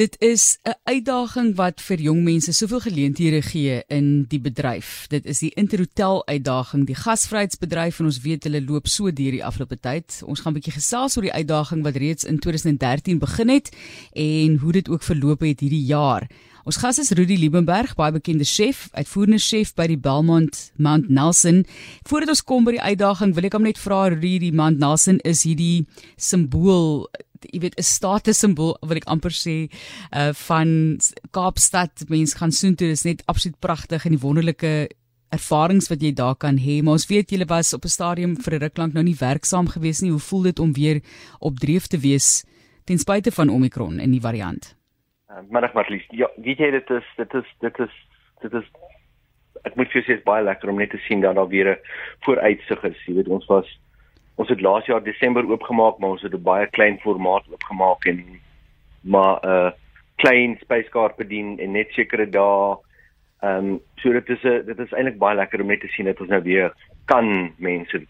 Dit is 'n uitdaging wat vir jong mense soveel geleenthede gee in die bedryf. Dit is die Interhotel uitdaging, die gasvryheidsbedryf en ons weet hulle loop so deur die afgelope tyd. Ons gaan 'n bietjie gesels oor die uitdaging wat reeds in 2013 begin het en hoe dit ook verloop het hierdie jaar. Ons gas is Rudy Liebenberg, baie bekende chef, uitvoerende chef by die Belmont Mount Nelson. Voordat ons kom by die uitdaging, wil ek hom net vra Rudy, die Mount Nelson is hierdie simbool jy weet 'n status simbool wat ek amper sê uh van Kaapstad mense gaan soontoe dis net absoluut pragtig en die wonderlike ervarings wat jy daar kan hê. Maar ons weet julle was op 'n stadium vir 'n ruk lank nou nie werksaam gewees nie. Hoe voel dit om weer op dreef te wees ten spyte van Omicron en die variant? Uh, Middag Marlies. Ja weet jy dit is dit is dit is dit is ek moet vir jou sê is baie lekker om net te sien dat daar weer 'n vooruitsig is. Jy weet ons was ons het laas jaar Desember oopgemaak, maar ons het 'n baie klein formaat oopgemaak en maar 'n uh, klein spyskaart bedien en net sekere dae. Ehm um, so dit is 'n dit is eintlik baie lekker om net te sien dat ons nou weer kan mense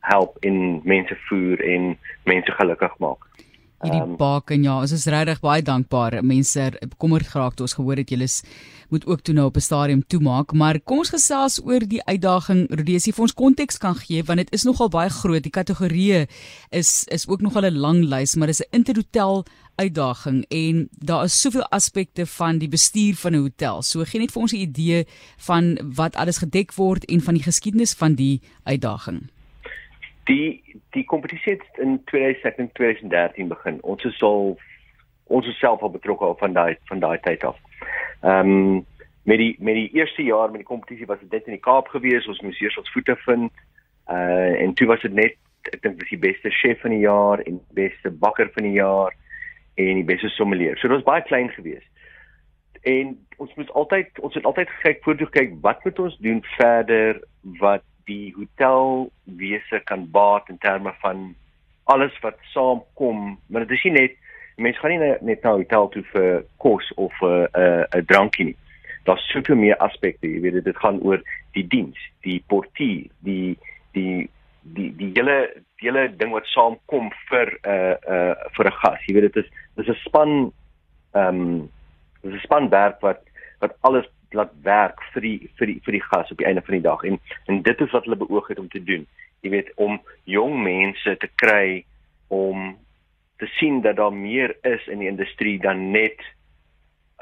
help in mense voer en mense gelukkig maak hierdie um, bak en ja, ons is regtig baie dankbaar. Mense bekommerd geraak toe ons gehoor het julle moet ook toe nou op 'n stadium toemaak, maar kom ons gesels oor die uitdaging Rodesie vir ons konteks kan gee want dit is nogal baie groot. Die kategorieë is is ook nogal 'n lang lys, maar dis 'n interhotel uitdaging en daar is soveel aspekte van die bestuur van 'n hotel. So gee net vir ons 'n idee van wat alles gedek word en van die geskiedenis van die uitdaging. Die die kompetisie het in 2013 begin. Ons is al ons is self al betrokke al van daai van daai tyd af. Ehm um, met die met die eerste jaar met die kompetisie was dit net in die Kaap gewees. Ons moes eers ons voete vind. Uh en toe was dit net ek dink dis die beste chef van die jaar en beste bakker van die jaar en die beste sommelier. So dit was baie klein geweest. En ons moet altyd ons het altyd gekyk voortoe kyk wat moet ons doen verder wat die hotelwese kan baat in terme van alles wat saamkom, maar dit is nie net mense gaan nie net na 'n hotel toe vir kos of 'n uh, 'n uh, drankie nie. Daar's soveel meer aspekte, jy weet dit gaan oor die diens, die portier, die die die die hele die hele ding wat saamkom vir 'n uh, 'n uh, vir 'n gas. Jy weet dit is dis 'n span ehm um, dis 'n spanwerk wat wat alles laat werk vir die vir die vir die gas op die einde van die dag en en dit is wat hulle beoog het om te doen. Jy weet om jong mense te kry om te sien dat daar meer is in die industrie dan net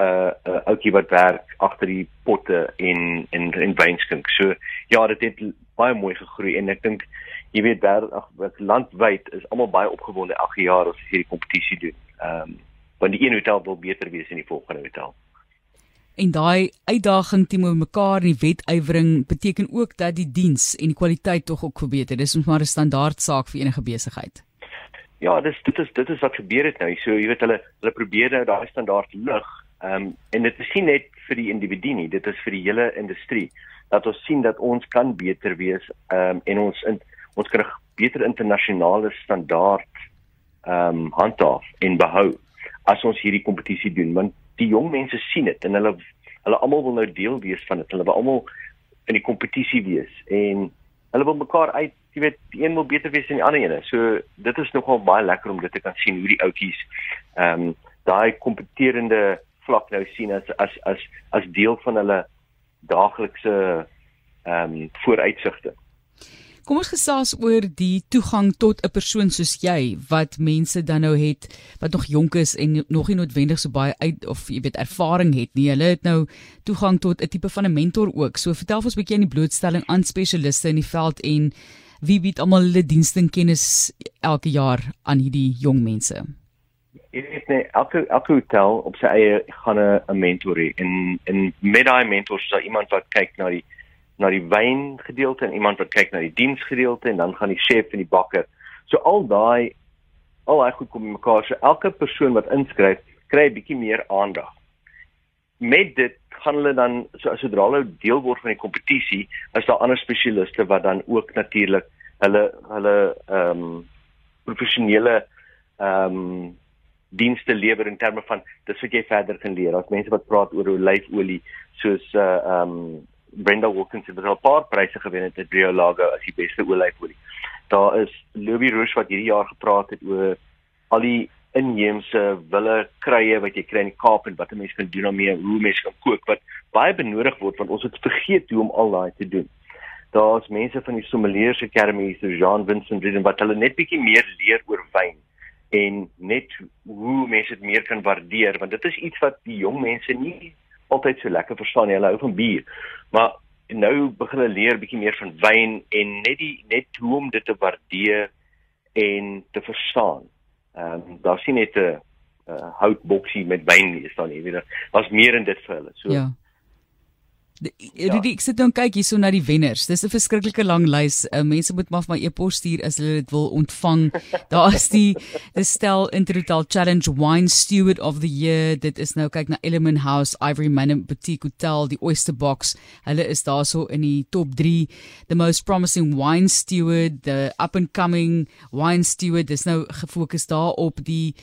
'n uh, uh, ouetjie wat werk agter die potte en en en wynskink. So ja, dit het baie mooi gegroei en ek dink jy weet daar ag landwyd is almal baie opgewonde elke jaar as hierdie kompetisie doen. Ehm um, want die een hotel wil beter wees in die volgende hotel en daai uitdaging teenoor mekaar in die wetywering beteken ook dat die diens en die kwaliteit tog ook verbeter. Dis mos maar 'n standaard saak vir enige besigheid. Ja, dis dit is dit is wat gebeur het nou. So jy weet hulle hulle probeer nou daai standaard lig. Ehm um, en dit is nie net vir die individu nie, dit is vir die hele industrie dat ons sien dat ons kan beter wees ehm um, en ons in, ons kan 'n beter internasionale standaard ehm um, handhaaf en behou as ons hierdie kompetisie doen want die jong mense sien dit en hulle hulle almal wil nou deel wees van dit. Hulle wil almal in die kompetisie wees en hulle wil mekaar uit, jy weet, die een wil beter wees as die ander ene. So dit is nogal baie lekker om dit te kan sien hoe die ouetjies ehm um, daai kompeterende vlak nou sien as as as as deel van hulle daaglikse ehm um, vooruitsigte. Kom ons gesels oor die toegang tot 'n persoon soos jy wat mense dan nou het wat nog jonk is en nog nie noodwendig so baie uit of jy weet ervaring het nie. Hulle het nou toegang tot 'n tipe van 'n mentor ook. So vertel ons 'n bietjie aan die blootstelling aan spesialiste in die veld en wie bied almal hulle dienste en kennis elke jaar aan hierdie jong mense. Dit is net elke elke hotel op sy eie gaan 'n mentor hê en en met daai mentors is daar iemand wat kyk na die na die wyn gedeelte en iemand wat kyk na die diens gedeelte en dan gaan die chef en die bakker. So al daai al daai goed kom mekaar. So elke persoon wat inskryf, kry 'n bietjie meer aandag. Met dit gaan hulle dan so sodra hulle deel word van die kompetisie, is daar ander spesialiste wat dan ook natuurlik hulle hulle ehm um, professionele ehm um, dienste lewer in terme van dis wat jy verder kan leer. As mense wat praat oor olyfolie soos uh, ehm um, Brenda Wilkinson het al 'n paar pryse gewen het met Rio Lago as die beste olyfolie. Daar is Louis Roche wat hierdie jaar gepraat het oor al die inheemse wille krye wat jy kry in die Kaap en wat 'n mens kan doen daarmee, hoe mense kan kook wat baie benodig word want ons het vergeet hoe om al daai te doen. Daar's mense van die Sommeliers Academy, so Jean Vincent Riden wat hulle net bietjie meer leer oor wyn en net hoe mense dit meer kan waardeer want dit is iets wat die jong mense nie altyd so lekker verstaan nie. Hulle hou van bier. Maar nou begin hulle leer bietjie meer van wyn en net die net hoe om dit te waardeer en te verstaan. Ehm um, daar sien net 'n houtboksie met wyn is dan nie, jy. Was meer in dit vir hulle. So Ja. Ja. Die ek sit dan kyk hierso na die wenners. Dis 'n verskriklike lang lys. Uh, mense moet maar vir my e-pos stuur as hulle dit wil ontvang. Daar is die die stel Intertotal Challenge Wine Steward of the Year. Dit is nou kyk na Element House, Ivory Manor Boutique Hotel, die Oyster Box. Hulle is daarso in die top 3. The most promising wine steward, the up and coming wine steward. Dis nou gefokus daarop die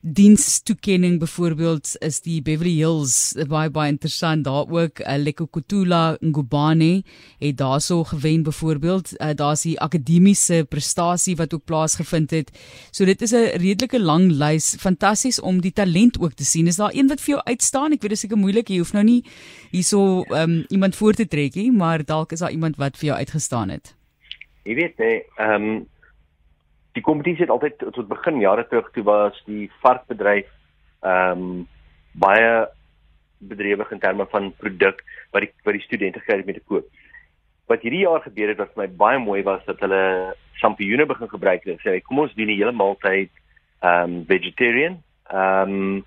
dienstoekenning byvoorbeeld is die Beverly Hills baie baie interessant. Daar ook uh, Lekokotula Ngubane het daarso gewen byvoorbeeld uh, daar's die akademiese prestasie wat ook plaasgevind het. So dit is 'n redelike lang lys. Fantasties om die talent ook te sien. Is daar een wat vir jou uitstaan? Ek weet dit is seker moeilik. Jy hoef nou nie hierso um, iemand voor te trek nie maar dalk is daar iemand wat vir jou uitgestaan het. Jy weet nee ehm um die kompetisie het altyd tot begin jare terug toe was die varkbedryf ehm um, baie bedrywig in terme van produk wat die wat die studente kry met te koop. Wat hierdie jaar gebeur het wat vir my baie mooi was dat hulle sampioene begin gebruik het. Sê kom ons doen die hele maaltyd ehm um, vegetarian. Ehm um,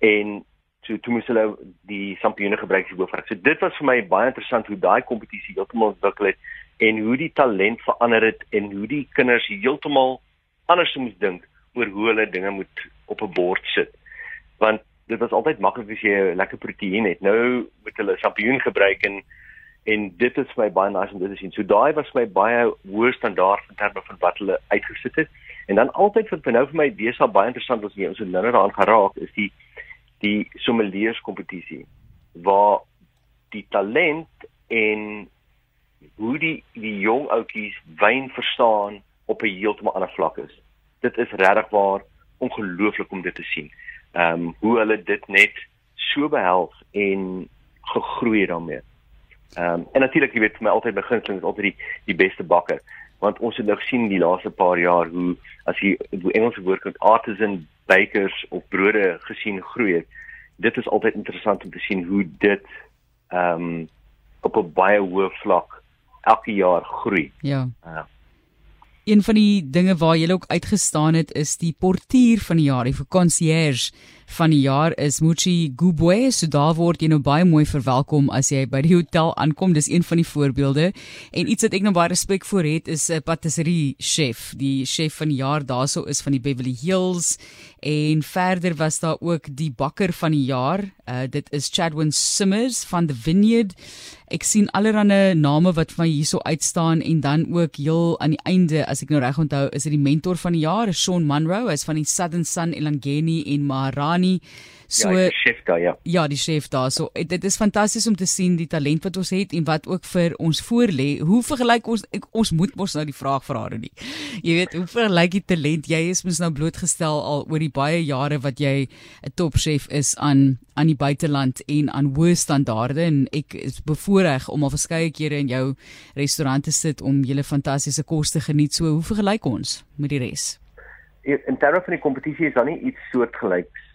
en toe toe moes hulle die sampioene gebruik vir vark. So dit was vir my baie interessant hoe daai kompetisie heeltemal ontwikkel het en hoe die talent verander het en hoe die kinders heeltemal anders moet dink oor hoe hulle dinge moet op 'n bord sit. Want dit was altyd maklik as jy 'n lekker proteïen het. Nou moet hulle sampioen gebruik en en dit is vir my baie nice om dit te sien. So daai was my baie hoë standaard in terme van wat hulle uitgesit het. En dan altyd vir nou vir my besig baie interessant was jy ons het nou daaraan geraak is die die sommeliers kompetisie waar die talent en hoe die die jong ouetjies wyn verstaan op 'n heeltemal ander vlak is. Dit is regtig waar ongelooflik om dit te sien. Ehm um, hoe hulle dit net so behels en gegroei daarmee. Ehm um, en natuurlik jy weet vir my altyd beginseling is altyd die die beste bakker want ons het nou gesien die laaste paar jaar hoe as jy die Engelse woord kan artisan bakers of brode gesien groei het. Dit is altyd interessant om te sien hoe dit ehm um, op 'n baie hoë vlak elke jaar groei. Ja. Ja. Een van die dinge waar jy ook uitgestaan het is die portier van die jaar, die concierge van die jaar is Muchi Gubwe. So daar word jy nou baie mooi verwelkom as jy by die hotel aankom. Dis een van die voorbeelde. En iets wat ek nou baie respek vir het is 'n patisserie chef. Die chef van die jaar daarso is van die Beverly Hills en verder was daar ook die bakker van die jaar. Uh, dit is Chadwin Simmers van the Vineyard. Ek sien allerlei name wat van hierso uitstaan en dan ook heel aan die einde as ek nou reg onthou is dit die mentor van die jaar, Sean Munro, hy's van die Southern Sun Elangeni en Maharani. So ja, die chef daar ja. Ja, die chef daar. So dit is fantasties om te sien die talent wat ons het en wat ook vir ons voorlê. Hoe vergelyk ons ek, ons moet mos nou die vraag vra nie. Jy weet, hoe vergelyk die talent? Jy is mos nou blootgestel al oor die baie jare wat jy 'n topchef is aan aan die buiteland en aan hoë standaarde en ek is bevoorreg om al verskeie kere in jou restaurant te sit om julle fantastiese kos te geniet. So hoe vergelyk ons met die res? In terme van die kompetisie is daar nie iets soortgelyks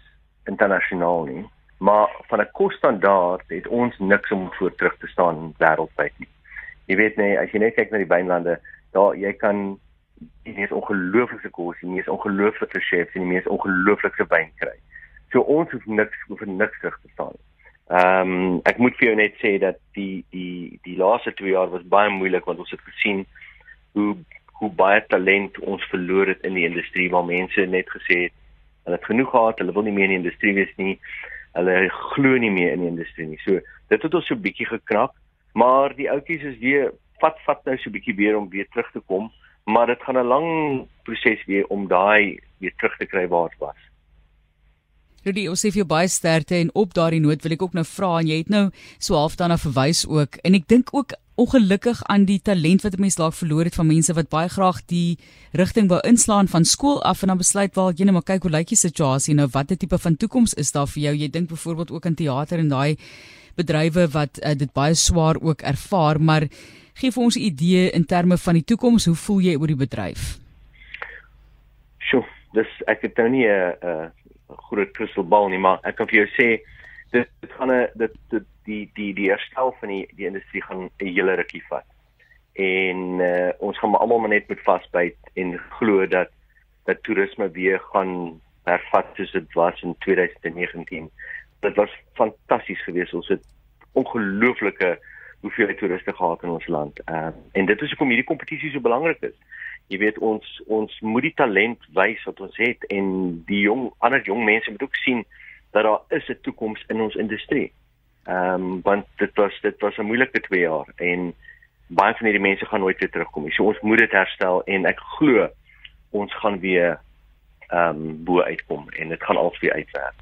internasionaal nie, maar van 'n kosstandaard het ons niks om voor terug te staan wêreldwyd nie. Jy weet nee, as jy net kyk na die wynlande, daar jy kan die mees ongelooflike kos, die mees ongelooflike chefs en die mees ongelooflike wyn kry. So ons hoef niks hoef niks terug te staan. Ehm um, ek moet vir jou net sê dat die die die laaste 2 jaar was baie moeilik want ons het gesien hoe hoe baie talent ons verloor het in die industrie waar mense net gesê het Hulle het genoeg gehad, hulle wil nie meer in die industrie wees nie. Hulle glo nie meer in die industrie nie. So dit het ons so bietjie gekrak, maar die ouetjies is weer vat vat nou so bietjie weer om weer terug te kom, maar dit gaan 'n lang proses weer om daai weer terug te kry waar dit was. Rudy, ons sê vir jou baie sterkte en op daardie noot wil ek ook nou vra en jy het nou so half daarna verwys ook en ek dink ook ongelukkig aan die talent wat 'n mens dalk verloor het van mense wat baie graag die rigting wou inslaan van skool af en dan besluit wel jy net maar kyk hoe lyk die situasie nou? Watter tipe van toekoms is daar vir jou? Jy dink byvoorbeeld ook aan teater en daai bedrywe wat uh, dit baie swaar ook ervaar maar gee vir ons 'n idee in terme van die toekoms hoe voel jy oor die bedryf? Sjoe dis ek het nou nie 'n 'n groot kristalbal nie maar ek kan vir jou sê dit dit gaan 'n dit dit die die die herstel van die die industrie gaan 'n hele rukkie vat. En uh, ons gaan almal maar net moet vasbyt en glo dat dat toerisme weer gaan hervat soos dit was in 2019. Dit was fantasties geweest. Ons het ongelooflike hoeveelheid toeriste gehad in ons land. Ehm uh, en dit is hoekom hierdie kompetisie so belangrik is. Jy weet ons ons moet die talent wys wat ons het en die jong ander jong mense moet ook sien dat daar is 'n toekoms in ons industrie. Ehm um, want dit was dit was 'n moeilike 2 jaar en baie van hierdie mense gaan nooit weer terugkom nie. So ons moet dit herstel en ek glo ons gaan weer ehm um, bo uitkom en dit gaan alsveel uitwerk.